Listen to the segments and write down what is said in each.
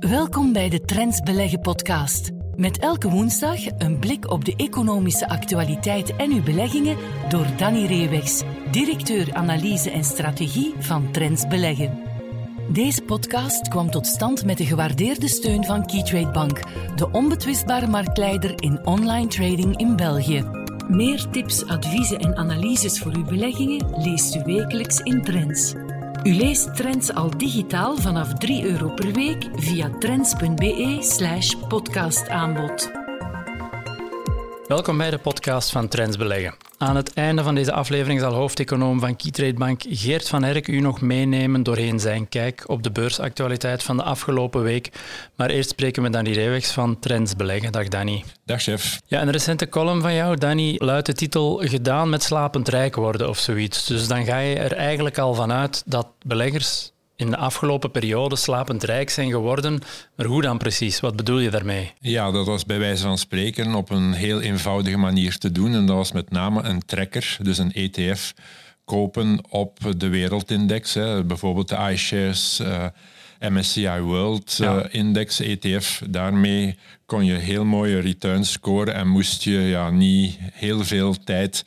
Welkom bij de Trends Beleggen podcast. Met elke woensdag een blik op de economische actualiteit en uw beleggingen door Danny Reewegs, directeur analyse en strategie van Trends Beleggen. Deze podcast kwam tot stand met de gewaardeerde steun van Keytrade Bank, de onbetwistbare marktleider in online trading in België. Meer tips, adviezen en analyses voor uw beleggingen leest u wekelijks in Trends. U leest Trends al digitaal vanaf 3 euro per week via trends.be slash podcastaanbod. Welkom bij de podcast van Trends Beleggen. Aan het einde van deze aflevering zal hoofdeconoom van Keytrade Bank Geert van Herk u nog meenemen doorheen zijn kijk op de beursactualiteit van de afgelopen week. Maar eerst spreken we Danny Reewegs van Trends Beleggen. Dag Danny. Dag chef. Ja, een recente column van jou, Danny, luidt de titel Gedaan met slapend rijk worden of zoiets. Dus dan ga je er eigenlijk al vanuit dat beleggers in de afgelopen periode slapend rijk zijn geworden. Maar hoe dan precies? Wat bedoel je daarmee? Ja, dat was bij wijze van spreken op een heel eenvoudige manier te doen. En dat was met name een trekker, dus een ETF, kopen op de wereldindex. Hè. Bijvoorbeeld de iShares uh, MSCI World uh, Index ETF. Daarmee kon je heel mooie returns scoren en moest je ja, niet heel veel tijd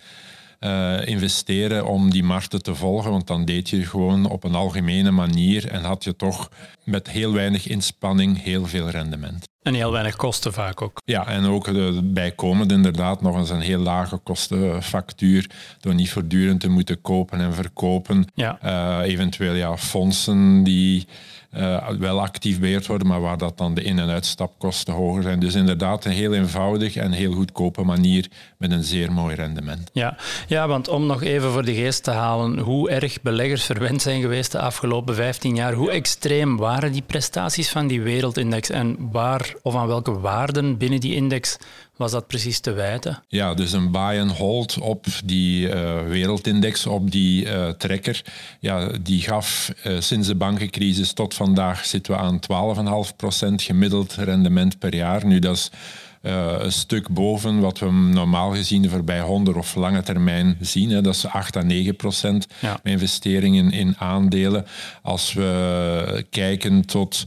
uh, investeren om die markten te volgen. Want dan deed je gewoon op een algemene manier en had je toch met heel weinig inspanning heel veel rendement. En heel weinig kosten vaak ook. Ja, en ook de, bijkomend inderdaad nog eens een heel lage kostenfactuur door niet voortdurend te moeten kopen en verkopen. Ja. Uh, eventueel ja, fondsen die uh, wel actief beheerd worden, maar waar dat dan de in- en uitstapkosten hoger zijn. Dus inderdaad een heel eenvoudig en heel goedkope manier met een zeer mooi rendement. Ja. ja, want om nog even voor de geest te halen hoe erg beleggers verwend zijn geweest de afgelopen 15 jaar, hoe extreem waren die prestaties van die wereldindex en waar of aan welke waarden binnen die index was dat precies te wijten? Ja, dus een buy and hold op die uh, wereldindex, op die uh, trekker. Ja, die gaf uh, sinds de bankencrisis tot vandaag zitten we aan 12,5% gemiddeld rendement per jaar. Nu, dat is uh, een stuk boven wat we normaal gezien de voorbij 100 of lange termijn zien. Hè. Dat is 8 à 9 procent ja. investeringen in aandelen. Als we kijken tot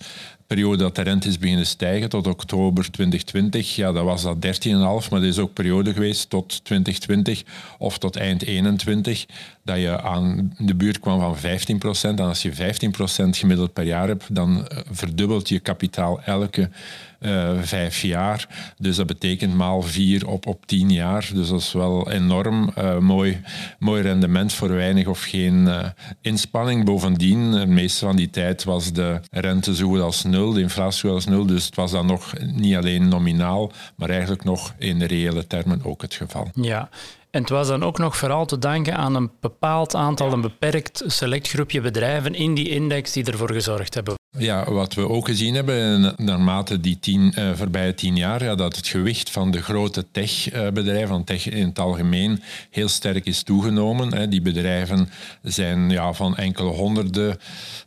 periode dat de rente is beginnen stijgen tot oktober 2020, ja, dat was dat 13,5, maar dat is ook periode geweest tot 2020 of tot eind 21, dat je aan de buurt kwam van 15 procent. En als je 15 procent gemiddeld per jaar hebt, dan verdubbelt je kapitaal elke vijf jaar. Dus dat betekent maal vier op, op tien jaar. Dus dat is wel enorm uh, mooi, mooi rendement voor weinig of geen uh, inspanning. Bovendien, de meeste van die tijd was de rente zo goed als nul, de inflatie zo goed als nul. Dus het was dan nog niet alleen nominaal, maar eigenlijk nog in reële termen ook het geval. Ja, en het was dan ook nog vooral te danken aan een bepaald aantal, een beperkt select groepje bedrijven in die index die ervoor gezorgd hebben. Ja, wat we ook gezien hebben naarmate die tien, uh, voorbije tien jaar, ja, dat het gewicht van de grote techbedrijven, van tech in het algemeen, heel sterk is toegenomen. Hè. Die bedrijven zijn ja, van enkele honderden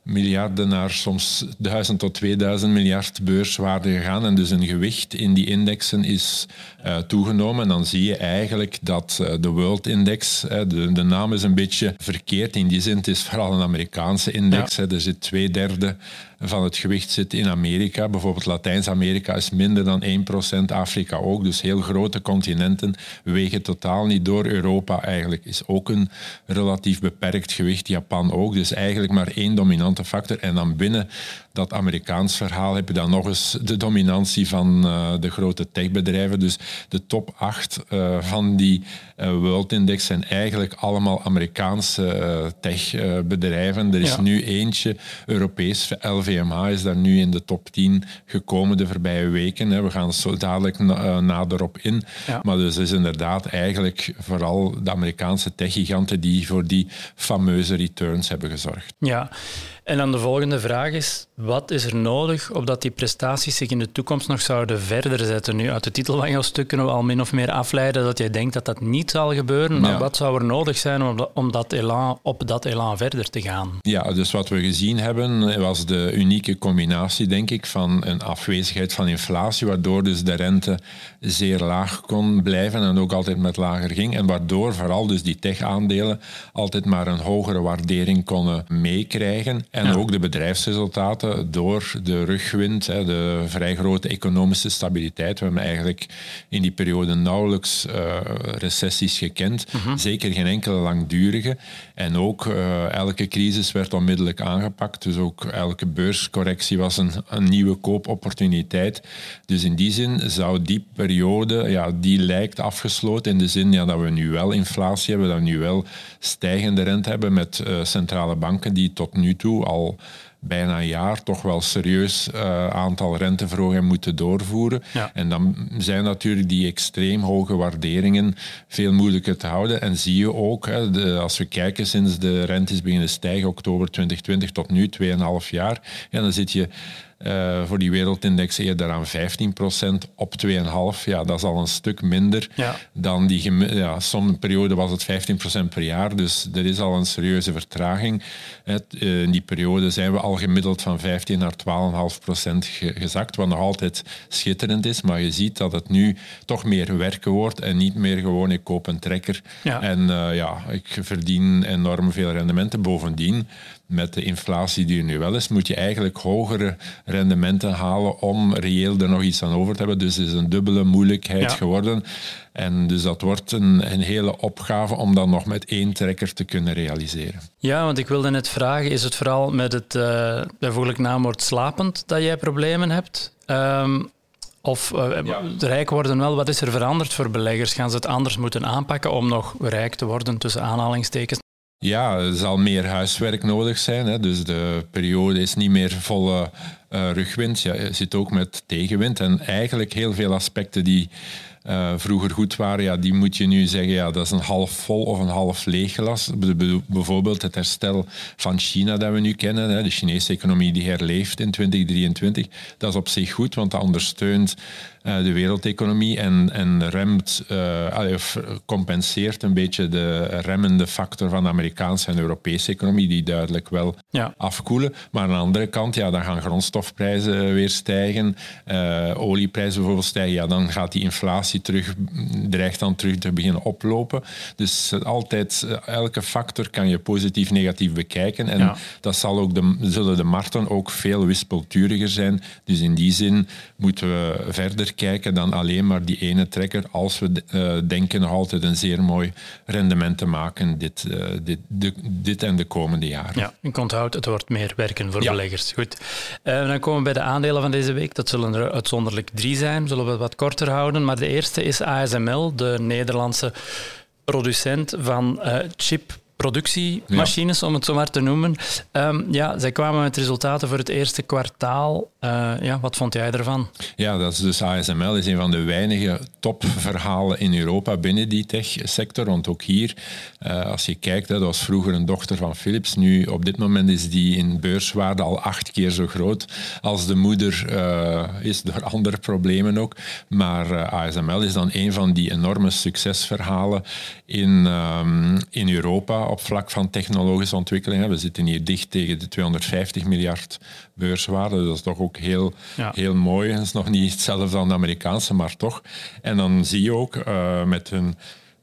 miljarden naar soms duizend tot 2000 miljard beurswaarde gegaan. En dus een gewicht in die indexen is uh, toegenomen. En dan zie je eigenlijk dat uh, de World Index, de, de, naam is een beetje verkeerd in die zin, het is vooral een Amerikaanse index. Ja. Er zit twee derde van het gewicht zit in Amerika. Bijvoorbeeld Latijns-Amerika is minder dan 1%, Afrika ook. Dus heel grote continenten wegen totaal niet door. Europa eigenlijk is ook een relatief beperkt gewicht, Japan ook. Dus eigenlijk maar één dominante factor. En dan binnen dat Amerikaans verhaal heb je dan nog eens de dominantie van uh, de grote techbedrijven. Dus de top 8 uh, van die uh, World Index zijn eigenlijk allemaal Amerikaanse techbedrijven. er is ja. nu eentje, Europees, LVMH is daar nu in de top 10 gekomen de voorbije weken. We gaan zo dadelijk na, nader op in. Ja. Maar dus is inderdaad eigenlijk vooral de Amerikaanse techgiganten die voor die fameuze returns hebben gezorgd. Ja. En dan de volgende vraag is, wat is er nodig opdat die prestaties zich in de toekomst nog zouden verder zetten? Nu, uit de titel van jouw stuk kunnen we al min of meer afleiden dat jij denkt dat dat niet zal gebeuren, maar Ja. wat zou er nodig zijn om, dat- om dat elan, op dat elan verder te gaan? Ja, dus wat we gezien hebben was de unieke combinatie, denk ik, van een afwezigheid van inflatie, waardoor dus de rente zeer laag kon blijven en ook altijd met lager ging. En waardoor vooral dus die tech-aandelen altijd maar een hogere waardering konden meekrijgen. En ook de bedrijfsresultaten door de rugwind, hè, de vrij grote economische stabiliteit. We hebben eigenlijk in die periode nauwelijks uh, recessies gekend. Mhm. Zeker geen enkele langdurige. En ook uh, elke crisis werd onmiddellijk aangepakt. Dus ook elke beurscorrectie was een, een nieuwe koopopportuniteit. Dus in die zin zou die periode, ja, die lijkt afgesloten in de zin ja, dat we nu wel inflatie hebben, dat we nu wel stijgende rente hebben met uh, centrale banken die tot nu toe al bijna een jaar toch wel serieus uh, aantal renteverhogingen moeten doorvoeren. En dan zijn natuurlijk die extreem hoge waarderingen veel moeilijker te houden. En zie je ook, hè, de, als we kijken sinds de rentes beginnen stijgen, oktober 2020 tot nu, 2,5 jaar, ja, dan zit je uh, voor die wereldindex eerder aan 15% op 2,5. Ja, dat is al een stuk minder dan die... Ja, sommige periode was het 15% per jaar, dus er is al een serieuze vertraging. Eh, in die periode zijn we al gemiddeld van 15 naar 12,5% gezakt, wat nog altijd schitterend is, maar je ziet dat het nu toch meer werken wordt en niet meer gewoon ik koop een trekker en uh, ja, ik verdien enorm veel rendementen. Bovendien, met de inflatie die er nu wel is, moet je eigenlijk hogere rendementen halen om reëel er nog iets aan over te hebben. Dus het is een dubbele moeilijkheid geworden. En dus dat wordt een, een hele opgave om dan nog met één trekker te kunnen realiseren. Ja, want ik wilde net vragen, is het vooral met het uh, bijvoorbeeld naamwoord slapend dat jij problemen hebt? Um, of uh, rijk worden wel, wat is er veranderd voor beleggers? Gaan ze het anders moeten aanpakken om nog rijk te worden, tussen aanhalingstekens? Ja, er zal meer huiswerk nodig zijn. Hè. Dus de periode is niet meer volle uh, rugwind. Ja, je zit ook met tegenwind. En eigenlijk heel veel aspecten die uh, vroeger goed waren, ja, die moet je nu zeggen, ja, dat is een half vol of een half leeg glas. Bijvoorbeeld het herstel van China dat we nu kennen, hè, de Chinese economie die herleeft in 2023, dat is op zich goed, want dat ondersteunt de wereldeconomie en, en remt, uh, of compenseert een beetje de remmende factor van de Amerikaanse en Europese economie, die duidelijk wel ja. afkoelen. Maar aan de andere kant, ja, dan gaan grondstofprijzen weer stijgen, olieprijzen bijvoorbeeld stijgen, ja, dan gaat die inflatie terug, dreigt dan terug te beginnen oplopen. Dus eh, altijd, eh, elke factor kan je positief, negatief bekijken. En dat zal ook de, zullen de markten ook veel wispelturiger zijn. Dus in die zin moeten we verder kijken dan alleen maar die ene trekker. Als we uh, denken nog altijd een zeer mooi rendement te maken dit, uh, dit, de, dit en de komende jaren. Ja, ik onthoud, het wordt meer werken voor beleggers. Goed. Uh, dan komen we bij de aandelen van deze week. Dat zullen er uitzonderlijk drie zijn. Zullen we wat korter houden. Maar de eerste is ASML, de Nederlandse producent van chip productiemachines, om het zo maar te noemen. Um, ja, zij kwamen met resultaten voor het eerste kwartaal. Uh, ja, wat vond jij ervan? Ja, dat is dus ASML is een van de weinige topverhalen in Europa binnen die techsector. Want ook hier, uh, als je kijkt, dat was vroeger een dochter van Philips. Nu, op dit moment is die in beurswaarde al acht keer zo groot als de moeder uh, is door andere problemen ook. Maar ASML is dan een van die enorme succesverhalen in, um, in Europa op vlak van technologische ontwikkelingen. We zitten hier dicht tegen de 250 miljard beurswaarde. Dat is toch ook heel, heel mooi. Het is nog niet hetzelfde dan de Amerikaanse, maar toch. En dan zie je ook uh, met hun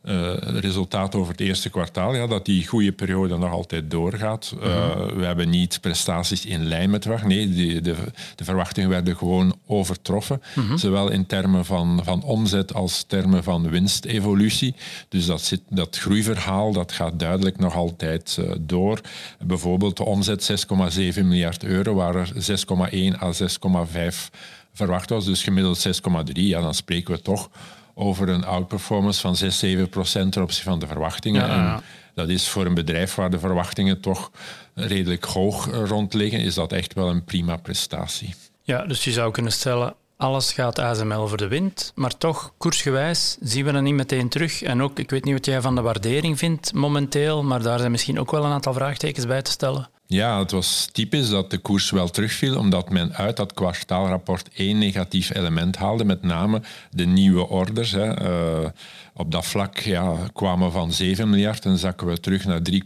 uh, resultaat over het eerste kwartaal, ja, dat die goede periode nog altijd doorgaat. Uh, We hebben niet prestaties in lijn met verwachtingen. Nee, de, de, de, verwachtingen werden gewoon overtroffen. Mhm. Zowel in termen van, van omzet als termen van winstevolutie. Dus dat, zit, dat groeiverhaal dat gaat duidelijk nog altijd uh, door. Bijvoorbeeld de omzet 6,7 miljard euro, waar er 6,1 à 6,5 verwacht was. Dus gemiddeld 6,3. Ja, dan spreken we toch over een outperformance van 6, 7 procent ten opzichte van de verwachtingen. En dat is voor een bedrijf waar de verwachtingen toch redelijk hoog rond liggen, is dat echt wel een prima prestatie. Ja, dus je zou kunnen stellen, alles gaat ASML voor de wind, maar toch, koersgewijs, zien we dat niet meteen terug. En ook, ik weet niet wat jij van de waardering vindt momenteel, maar daar zijn misschien ook wel een aantal vraagtekens bij te stellen. Ja, het was typisch dat de koers wel terugviel, omdat men uit dat kwartaalrapport één negatief element haalde, met name de nieuwe orders. Hè. Uh, op dat vlak ja, kwamen we van 7 miljard en zakken we terug naar 3,7.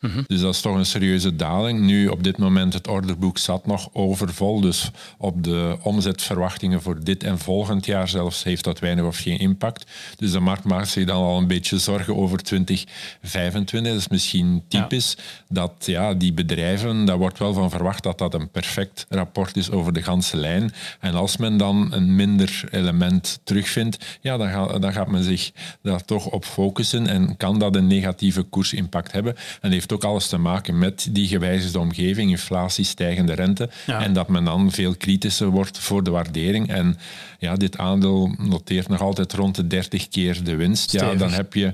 Mhm. Dus dat is toch een serieuze daling. Nu, op dit moment, het orderboek zat nog overvol, dus op de omzetverwachtingen voor dit en volgend jaar zelfs heeft dat weinig of geen impact. Dus de markt maakt zich dan al een beetje zorgen over 2025. Dat is misschien typisch dat ja, die die bedrijven, daar wordt wel van verwacht dat dat een perfect rapport is over de ganse lijn. En als men dan een minder element terugvindt, ja, dan, gaat, dan gaat men zich daar toch op focussen en kan dat een negatieve koersimpact hebben. En heeft ook alles te maken met die gewijzigde omgeving, inflatie, stijgende rente. En dat men dan veel kritischer wordt voor de waardering. En ja, dit aandeel noteert nog altijd rond de 30 keer de winst. Ja, dan heb je,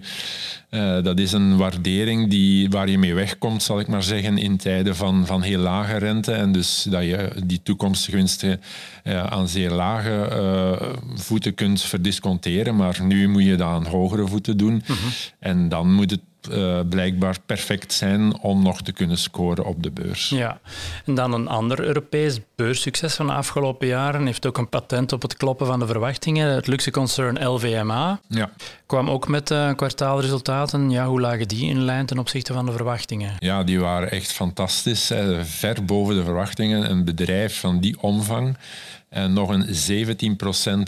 uh, dat is een waardering die, waar je mee wegkomt, zal ik maar zeggen, in tijden van, van heel lage rente. En dus dat je die toekomstige winsten uh, aan zeer lage uh, voeten kunt verdisconteren. Maar nu moet je dat aan hogere voeten doen. Mhm. En dan moet het uh, blijkbaar perfect zijn om nog te kunnen scoren op de beurs. Ja, en dan een ander Europees beurssucces van de afgelopen jaren heeft ook een patent op het kloppen van de verwachtingen. Het luxe concern LVMA ja. kwam ook met uh, kwartaalresultaten. Ja, hoe lagen die in lijn ten opzichte van de verwachtingen? Ja, die waren echt fantastisch. Ver boven de verwachtingen. Een bedrijf van die omvang en nog een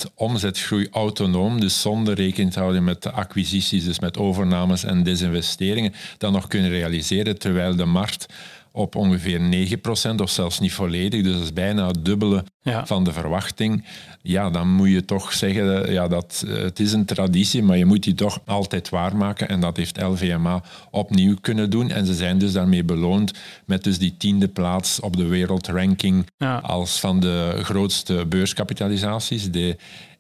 17% omzetgroei autonoom, dus zonder rekening te houden met de acquisities, dus met overnames en desinvesteringen, dan nog kunnen realiseren, terwijl de markt op ongeveer 9% of zelfs niet volledig. Dus dat is bijna het dubbele van de verwachting. Ja, dan moet je toch zeggen, ja, dat, eh, het is een traditie, maar je moet die toch altijd waarmaken. En dat heeft LVMA opnieuw kunnen doen. En ze zijn dus daarmee beloond met dus die tiende plaats op de wereldranking als van de grootste beurskapitalisaties. De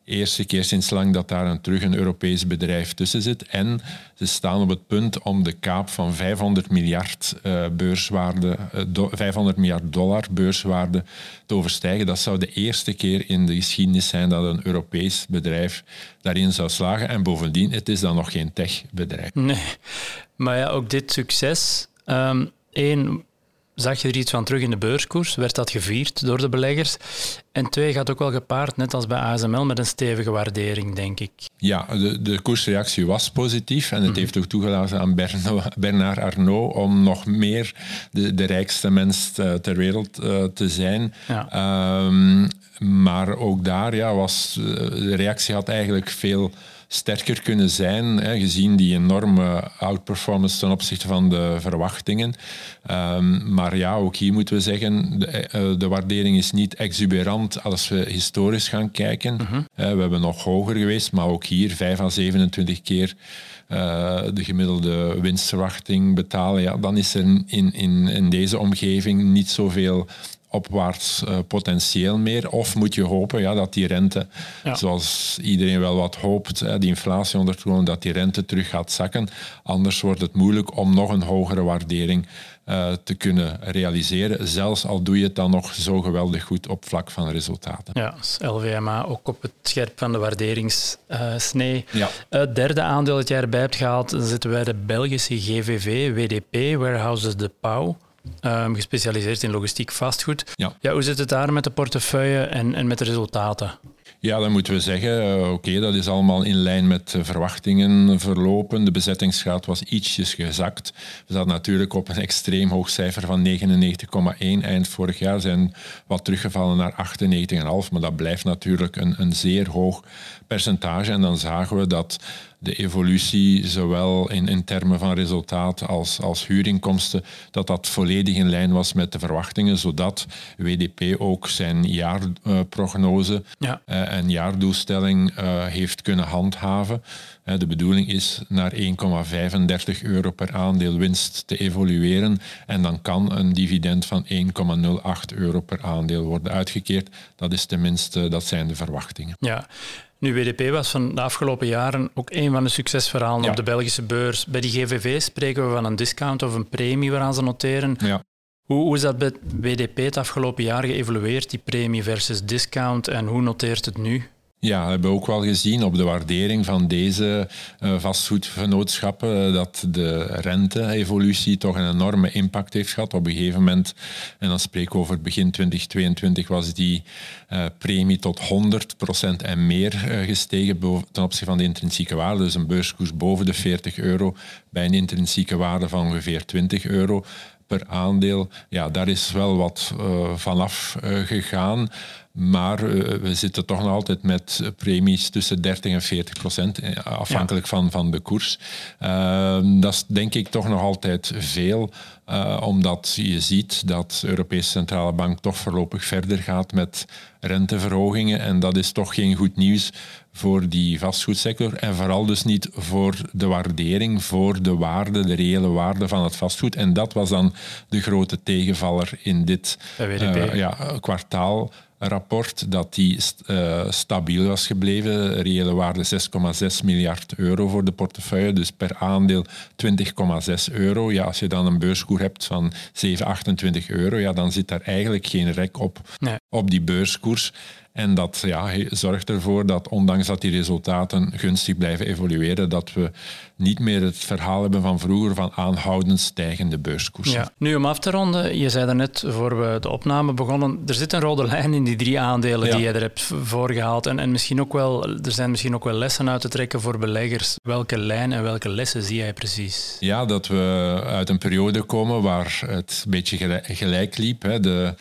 eerste keer sinds lang dat daar een, terug een Europees bedrijf tussen zit. En ze staan op het punt om de kaap van 500 miljard, uh, beurswaarde, uh, eh, 500 miljard dollar beurswaarde te overstijgen. Dat zou de eerste keer in de geschiedenis zijn dat een Europees bedrijf daarin zou slagen. En bovendien, het is dan nog geen techbedrijf. Nee, maar ja, ook dit succes. Um, één, Zag je er iets van terug in de beurskoers? Werd dat gevierd door de beleggers? En twee, gaat ook wel gepaard, net als bij ASML, met een stevige waardering, denk ik. Ja, de, de koersreactie was positief en het mhm. heeft ook toegelaten aan Bernard Arnault om nog meer de, de rijkste mens ter wereld uh, te zijn. Ja. Um, maar ook daar ja, was eh, de reactie had eigenlijk veel sterker kunnen zijn, hè, gezien die enorme outperformance ten opzichte van de verwachtingen. Um, maar ja, ook hier moeten we zeggen, de, eh, de, waardering is niet exuberant als we historisch gaan kijken. Mhm. uh, we hebben nog hoger geweest, maar ook hier 5 à 27 keer uh, de gemiddelde winstverwachting betalen. Ja, dan is er in, in, in deze omgeving niet zoveel opwaarts uh, potentieel meer? Of moet je hopen ja, dat die rente, zoals iedereen wel wat hoopt, hè, die inflatie onder dat die rente terug gaat zakken. Anders wordt het moeilijk om nog een hogere waardering uh, te kunnen realiseren. Zelfs al doe je het dan nog zo geweldig goed op vlak van resultaten. Ja, dus LVMA ook op het scherp van de waarderingssnee. Uh, ja. Het derde aandeel dat jij erbij hebt gehaald, dan zitten wij de Belgische GVV, WDP, Warehouses de Pauw. Um, gespecialiseerd in logistiek vastgoed. Ja. ja. hoe zit het daar met de portefeuille en, en met de resultaten? Ja, dan moeten we zeggen, uh, oké, dat is allemaal in lijn met verwachtingen verlopen. De bezettingsgraad was ietsjes gezakt. We zaten natuurlijk op een extreem hoog cijfer van 99,1 eind vorig jaar. zijn wat teruggevallen naar 98,5, maar dat blijft natuurlijk een, een zeer hoog percentage. En dan zagen we dat de evolutie, zowel in, in termen van resultaat als, als huurinkomsten, dat dat volledig in lijn was met de verwachtingen, zodat WDP ook zijn jaarprognose ja. uh, en jaardoelstelling uh, heeft kunnen handhaven. Uh, de bedoeling is naar 1,35 euro per aandeel winst te evolueren en dan kan een dividend van 1,08 euro per aandeel worden uitgekeerd. Dat is tenminste, dat zijn de verwachtingen. Ja, nu, WDP was van de afgelopen jaren ook een van de succesverhalen op de Belgische beurs. Bij die GVV spreken we van een discount of een premie waaraan ze noteren. Ja. Hoe, hoe is dat bij WDP het afgelopen jaar geëvolueerd, die premie versus discount, en hoe noteert het nu? Ja, we hebben ook wel gezien op de waardering van deze uh, vastgoedvernootschappen dat de rente-evolutie toch een enorme impact heeft gehad. Op een gegeven moment, en dan spreek ik over begin 2022, was die uh, premie tot 100% en meer gestegen ten opzichte van de intrinsieke waarde. Dus een beurskoers boven de 40 euro bij een intrinsieke waarde van ongeveer 20 euro per aandeel. Ja, daar is wel wat vanaf gegaan. Maar we zitten toch nog altijd met premies tussen 30 en 40 procent, afhankelijk van, van de koers. dat is denk ik toch nog altijd veel. Uh, omdat je ziet dat de Europese Centrale Bank toch voorlopig verder gaat met renteverhogingen. En dat is toch geen goed nieuws voor die vastgoedsector. En vooral dus niet voor de waardering, voor de waarde, de reële waarde van het vastgoed. En dat was dan de grote tegenvaller in dit ja, kwartaal rapport dat die uh, stabiel was gebleven. Reële waarde 6,6 miljard euro voor de portefeuille, dus per aandeel 20,6 euro. Ja, als je dan een beurskoer hebt van 7, 28 euro, ja, dan zit daar eigenlijk geen rek op, op die beurskoers. En dat ja, zorgt ervoor dat, ondanks dat die resultaten gunstig blijven evolueren, dat we niet meer het verhaal hebben van vroeger van aanhoudend stijgende beurskoersen. Ja. Nu, om af te ronden, je zei net voor we de opname begonnen, er zit een rode lijn in die drie aandelen die je er hebt voorgehaald. En, en misschien ook wel, er zijn misschien ook wel lessen uit te trekken voor beleggers. Welke lijn en welke lessen zie jij precies? Ja, dat we uit een periode komen waar het een beetje gelijk liep. Hè. De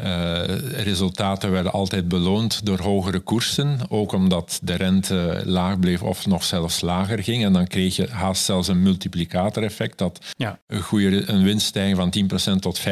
uh, resultaten werden altijd beloond door hogere koersen, ook omdat de rente laag bleef of nog zelfs lager ging. En dan kreeg je haast zelfs een multiplicatoreffect dat ja. een, goede, een winststijging van 10% tot 15%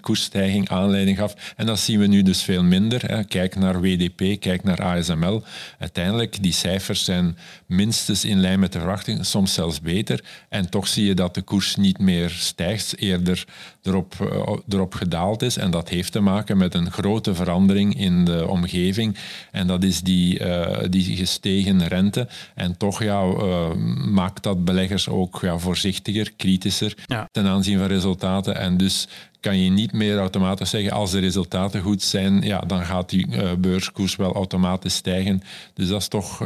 koersstijging aanleiding gaf. En dat zien we nu dus veel minder. Hè. Kijk naar WDP, kijk naar ASML. Uiteindelijk, die cijfers zijn minstens in lijn met de verwachting, soms zelfs beter. En toch zie je dat de koers niet meer stijgt, eerder erop, uh, erop gedaald is. En dat heeft te maken met een grote verandering in de omgeving. En dat is die, uh, die gestegen rente. En toch ja, uh, maakt dat beleggers ook ja, voorzichtiger, kritischer ten aanzien van resultaten. En dus kan je niet meer automatisch zeggen als de resultaten goed zijn, ja, dan gaat die uh, beurskoers wel automatisch stijgen. Dus dat is toch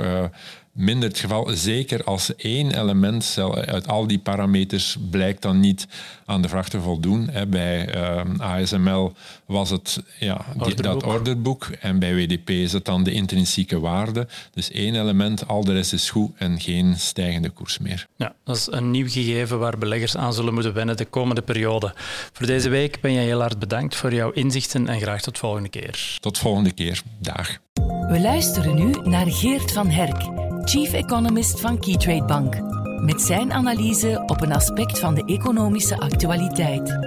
minder het geval. Zeker als één element uit al die parameters blijkt dan niet aan de vraag te voldoen. Bij eh, ASML was het ja, die, dat orderboek en bij WDP is het dan de intrinsieke waarde. Dus één element, al de rest is goed en geen stijgende koers meer. Ja, dat is een nieuw gegeven waar beleggers aan zullen moeten wennen de komende periode. Voor deze week ben je heel hard bedankt voor jouw inzichten en graag tot volgende keer. Tot volgende keer. Dag. We luisteren nu naar Geert van Herk, Chief Economist van Keytrade Bank, met zijn analyse op een aspect van de economische actualiteit.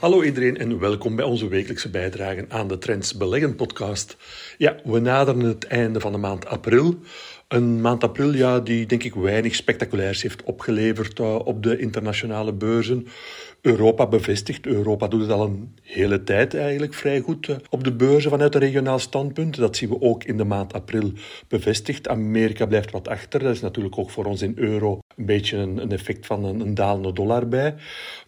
Hallo iedereen en welkom bij onze wekelijkse bijdrage aan de Trends Beleggen podcast. Ja, we naderen het einde van de maand april. Een maand april ja, die denk ik weinig spectaculairs heeft opgeleverd uh, op de internationale beurzen. Europa bevestigt. Europa doet het al een hele tijd eigenlijk vrij goed uh, op de beurzen vanuit een regionaal standpunt. Dat zien we ook in de maand april bevestigd. Amerika blijft wat achter. Dat is natuurlijk ook voor ons in euro een beetje een, effect van een, dalende dollar bij.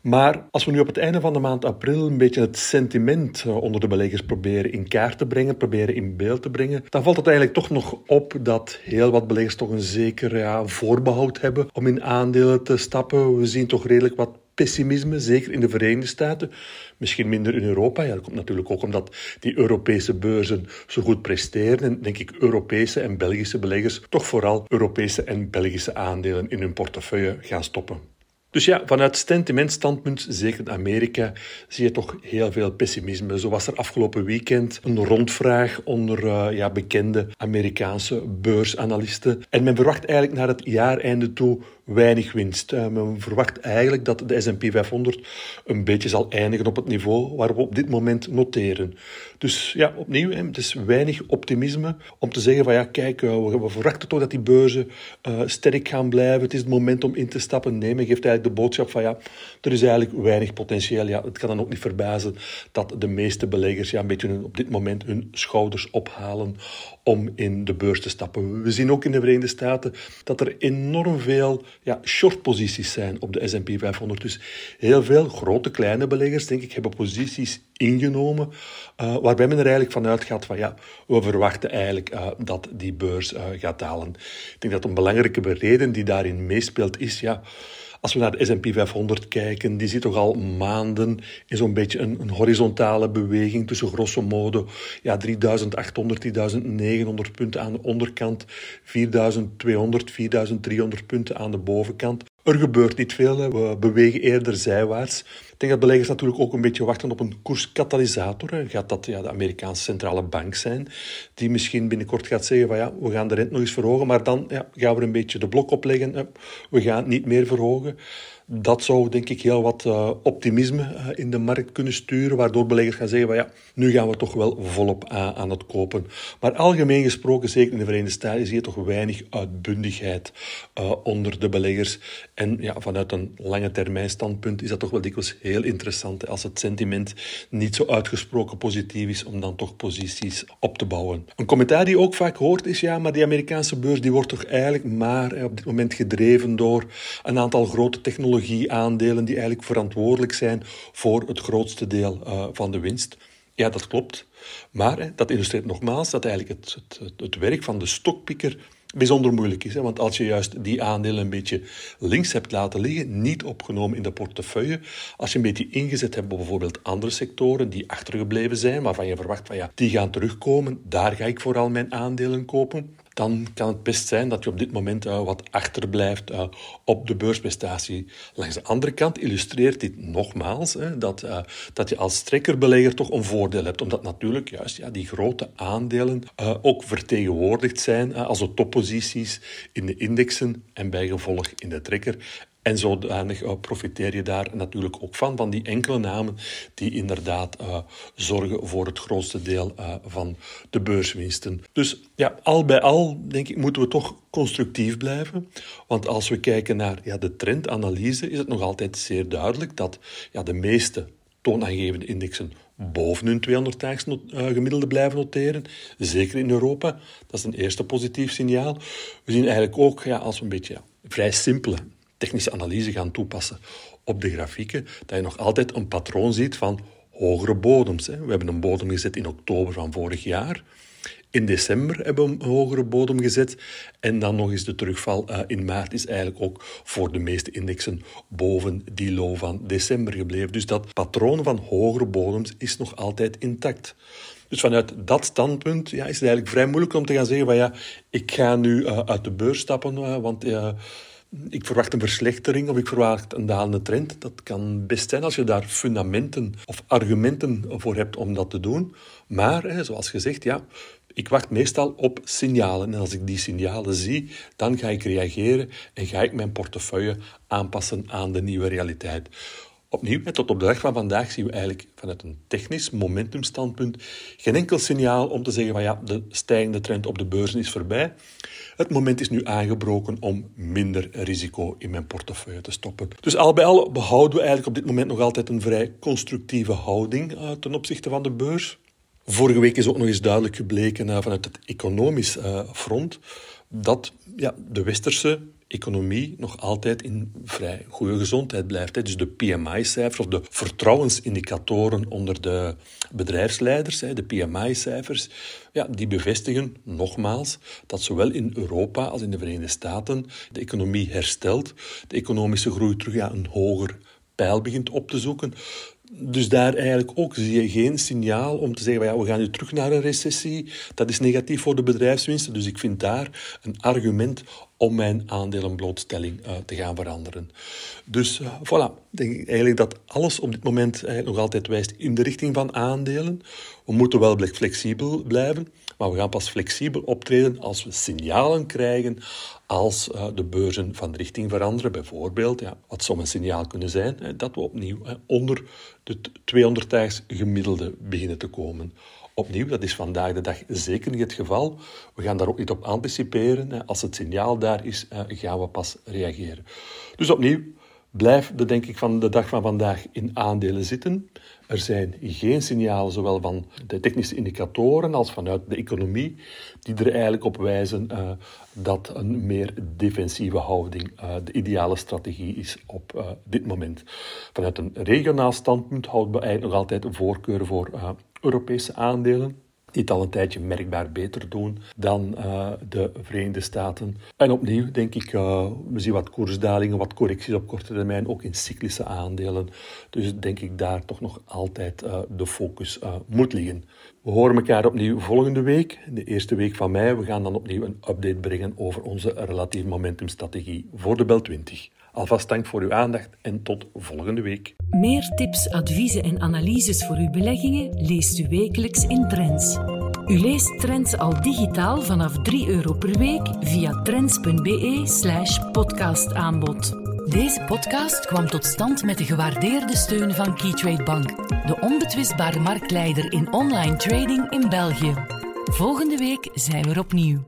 Maar als we nu op het einde van de maand april een beetje het sentiment uh, onder de beleggers proberen in kaart te brengen, proberen in beeld te brengen, dan valt het eigenlijk toch nog op dat heel wat beleggers toch een zeker ja, voorbehoud hebben om in aandelen te stappen. We zien toch redelijk wat pessimisme, zeker in de Verenigde Staten. Misschien minder in Europa. Ja, dat komt natuurlijk ook omdat die Europese beurzen zo goed presteren. En denk ik Europese en Belgische beleggers toch vooral Europese en Belgische aandelen in hun portefeuille gaan stoppen. Dus ja, vanuit sentimentstandpunt, zeker in Amerika, zie je toch heel veel pessimisme. Zo was er afgelopen weekend een rondvraag onder uh, ja, bekende Amerikaanse beursanalisten. En men verwacht eigenlijk naar het jaareinde toe weinig winst. Uh, men verwacht eigenlijk dat de S&P 500 een beetje zal eindigen op het niveau waar we op dit moment noteren. Dus ja, opnieuw, het is weinig optimisme om te zeggen van ja, kijk, uh, we, verwachten toch dat die beurzen uh, sterk gaan blijven. Het is het moment om in te stappen. Nee, men geeft eigenlijk de boodschap van ja, er is eigenlijk weinig potentieel. Ja, het kan dan ook niet verbazen dat de meeste beleggers ja, een beetje op dit moment hun schouders ophalen om in de beurs te stappen. We zien ook in de Verenigde Staten dat er enorm veel ja, shortposities zijn op de S&P 500. Dus heel veel grote, kleine beleggers, denk ik, hebben posities ingenomen, uh, waarbij men er eigenlijk vanuit gaat van ja, we verwachten eigenlijk uh, dat die beurs uh, gaat dalen. Ik denk dat een belangrijke reden die daarin meespeelt is ja, als we naar de S&P 500 kijken, die zit toch al maanden in zo'n beetje een, horizontale beweging tussen grosso modo ja, 3800, 3900 punten aan de onderkant, 4200, 4300 punten aan de bovenkant. Er gebeurt niet veel, we bewegen eerder zijwaarts. Ik denk dat beleggers natuurlijk ook een beetje wachten op een koerskatalysator. Gaat dat ja, de Amerikaanse centrale bank zijn, die misschien binnenkort gaat zeggen van ja, we gaan de rente nog eens verhogen, maar dan ja, gaan we een beetje de blok opleggen. We gaan het niet meer verhogen. Dat zou denk ik heel wat uh, optimisme uh, in de markt kunnen sturen, waardoor beleggers gaan zeggen van ja, nu gaan we toch wel volop aan, het kopen. Maar algemeen gesproken, zeker in de Verenigde Staten, zie je toch weinig uitbundigheid uh, onder de beleggers. En ja, vanuit een lange termijn standpunt is dat toch wel dikwijls heel interessant als het sentiment niet zo uitgesproken positief is om dan toch posities op te bouwen. Een commentaar die ook vaak hoort is ja, maar die Amerikaanse beurs die wordt toch eigenlijk maar op dit moment gedreven door een aantal grote technologieën technologieaandelen die eigenlijk verantwoordelijk zijn voor het grootste deel uh, van de winst. Ja, dat klopt. Maar dat illustreert nogmaals dat eigenlijk het, het, het werk van de stokpikker bijzonder moeilijk is. Hè? Want als je juist die aandelen een beetje links hebt laten liggen, niet opgenomen in de portefeuille, als je een beetje ingezet hebt op bijvoorbeeld andere sectoren die achtergebleven zijn, waarvan je verwacht van ja, die gaan terugkomen, daar ga ik vooral mijn aandelen kopen dan kan het best zijn dat je op dit moment uh, wat achterblijft uh, op de beursprestatie. Langs de andere kant illustreert dit nogmaals hè, dat, uh, dat je als trekkerbelegger toch een voordeel hebt, omdat natuurlijk juist ja, die grote aandelen ook vertegenwoordigd zijn als de topposities in de indexen en bijgevolg in de trekker. En zodanig uh, profiteer je daar natuurlijk ook van, van die enkele namen die inderdaad uh, zorgen voor het grootste deel uh, van de beurswinsten. Dus ja, al bij al, denk ik, moeten we toch constructief blijven. Want als we kijken naar ja, de trendanalyse, is het nog altijd zeer duidelijk dat ja, de meeste toonaangevende indexen boven hun 200 daags gemiddelde blijven noteren. Zeker in Europa. Dat is een eerste positief signaal. We zien eigenlijk ook, ja, als we een beetje vrij simpele technische analyse gaan toepassen op de grafieken, dat je nog altijd een patroon ziet van hogere bodems. We hebben een bodem gezet in oktober van vorig jaar. In december hebben we een hogere bodem gezet. En dan nog eens de terugval uh, in maart is eigenlijk ook voor de meeste indexen boven die low van december gebleven. Dus dat patroon van hogere bodems is nog altijd intact. Dus vanuit dat standpunt ja, is het eigenlijk vrij moeilijk om te gaan zeggen van ja, ik ga nu uh, uit de beurs stappen, uh, want ik verwacht een verslechtering of ik verwacht een dalende trend. Dat kan best zijn als je daar fundamenten of argumenten voor hebt om dat te doen. Maar, hè, zoals gezegd, ja, ik wacht meestal op signalen. En als ik die signalen zie, dan ga ik reageren en ga ik mijn portefeuille aanpassen aan de nieuwe realiteit. Opnieuw, tot op de dag van vandaag zien we eigenlijk vanuit een technisch momentumstandpunt geen enkel signaal om te zeggen van ja, de stijgende trend op de beurzen is voorbij. Het moment is nu aangebroken om minder risico in mijn portefeuille te stoppen. Dus al bij al behouden we eigenlijk op dit moment nog altijd een vrij constructieve houding uh, ten opzichte van de beurs. Vorige week is ook nog eens duidelijk gebleken uh, vanuit het economisch uh, front dat ja, de westerse economie nog altijd in vrij goede gezondheid blijft. Dus de PMI-cijfers of de vertrouwensindicatoren onder de bedrijfsleiders, de PMI-cijfers, ja, die bevestigen nogmaals dat zowel in Europa als in de Verenigde Staten de economie herstelt, de economische groei terug ja, een hoger pijl begint op te zoeken. Dus daar eigenlijk ook zie je geen signaal om te zeggen, ja, we gaan nu terug naar een recessie. Dat is negatief voor de bedrijfswinsten. Dus ik vind daar een argument om mijn aandelenblootstelling uh, te gaan veranderen. Dus uh, voilà, denk ik eigenlijk dat alles op dit moment nog altijd wijst in de richting van aandelen. We moeten wel flexibel blijven, maar we gaan pas flexibel optreden als we signalen krijgen als de beurzen van richting veranderen. Bijvoorbeeld, ja, wat zou een signaal kunnen zijn? Dat we opnieuw onder de 200 daags gemiddelde beginnen te komen. Opnieuw, dat is vandaag de dag zeker niet het geval. We gaan daar ook niet op anticiperen. Als het signaal daar is, eh, gaan we pas reageren. Dus opnieuw, blijf de, denk ik, van de dag van vandaag in aandelen zitten. Er zijn geen signalen, zowel van de technische indicatoren als vanuit de economie, die er eigenlijk op wijzen uh, dat een meer defensieve houding uh, de ideale strategie is op uh, dit moment. Vanuit een regionaal standpunt houden we eigenlijk nog altijd een voorkeur voor Europese aandelen die het al een tijdje merkbaar beter doen dan uh, de Verenigde Staten. En opnieuw denk ik, uh, we zien wat koersdalingen, wat correcties op korte termijn, ook in cyclische aandelen. Dus denk ik daar toch nog altijd uh, de focus moet liggen. We horen elkaar opnieuw volgende week, de eerste week van mei. We gaan dan opnieuw een update brengen over onze relatief momentumstrategie voor de Bel 20. Alvast dank voor uw aandacht en tot volgende week. Meer tips, adviezen en analyses voor uw beleggingen leest u wekelijks in Trends. U leest Trends al digitaal vanaf 3 euro per week via trends.be/slash podcastaanbod. Deze podcast kwam tot stand met de gewaardeerde steun van Keytrade Bank, de onbetwistbare marktleider in online trading in België. Volgende week zijn we er opnieuw.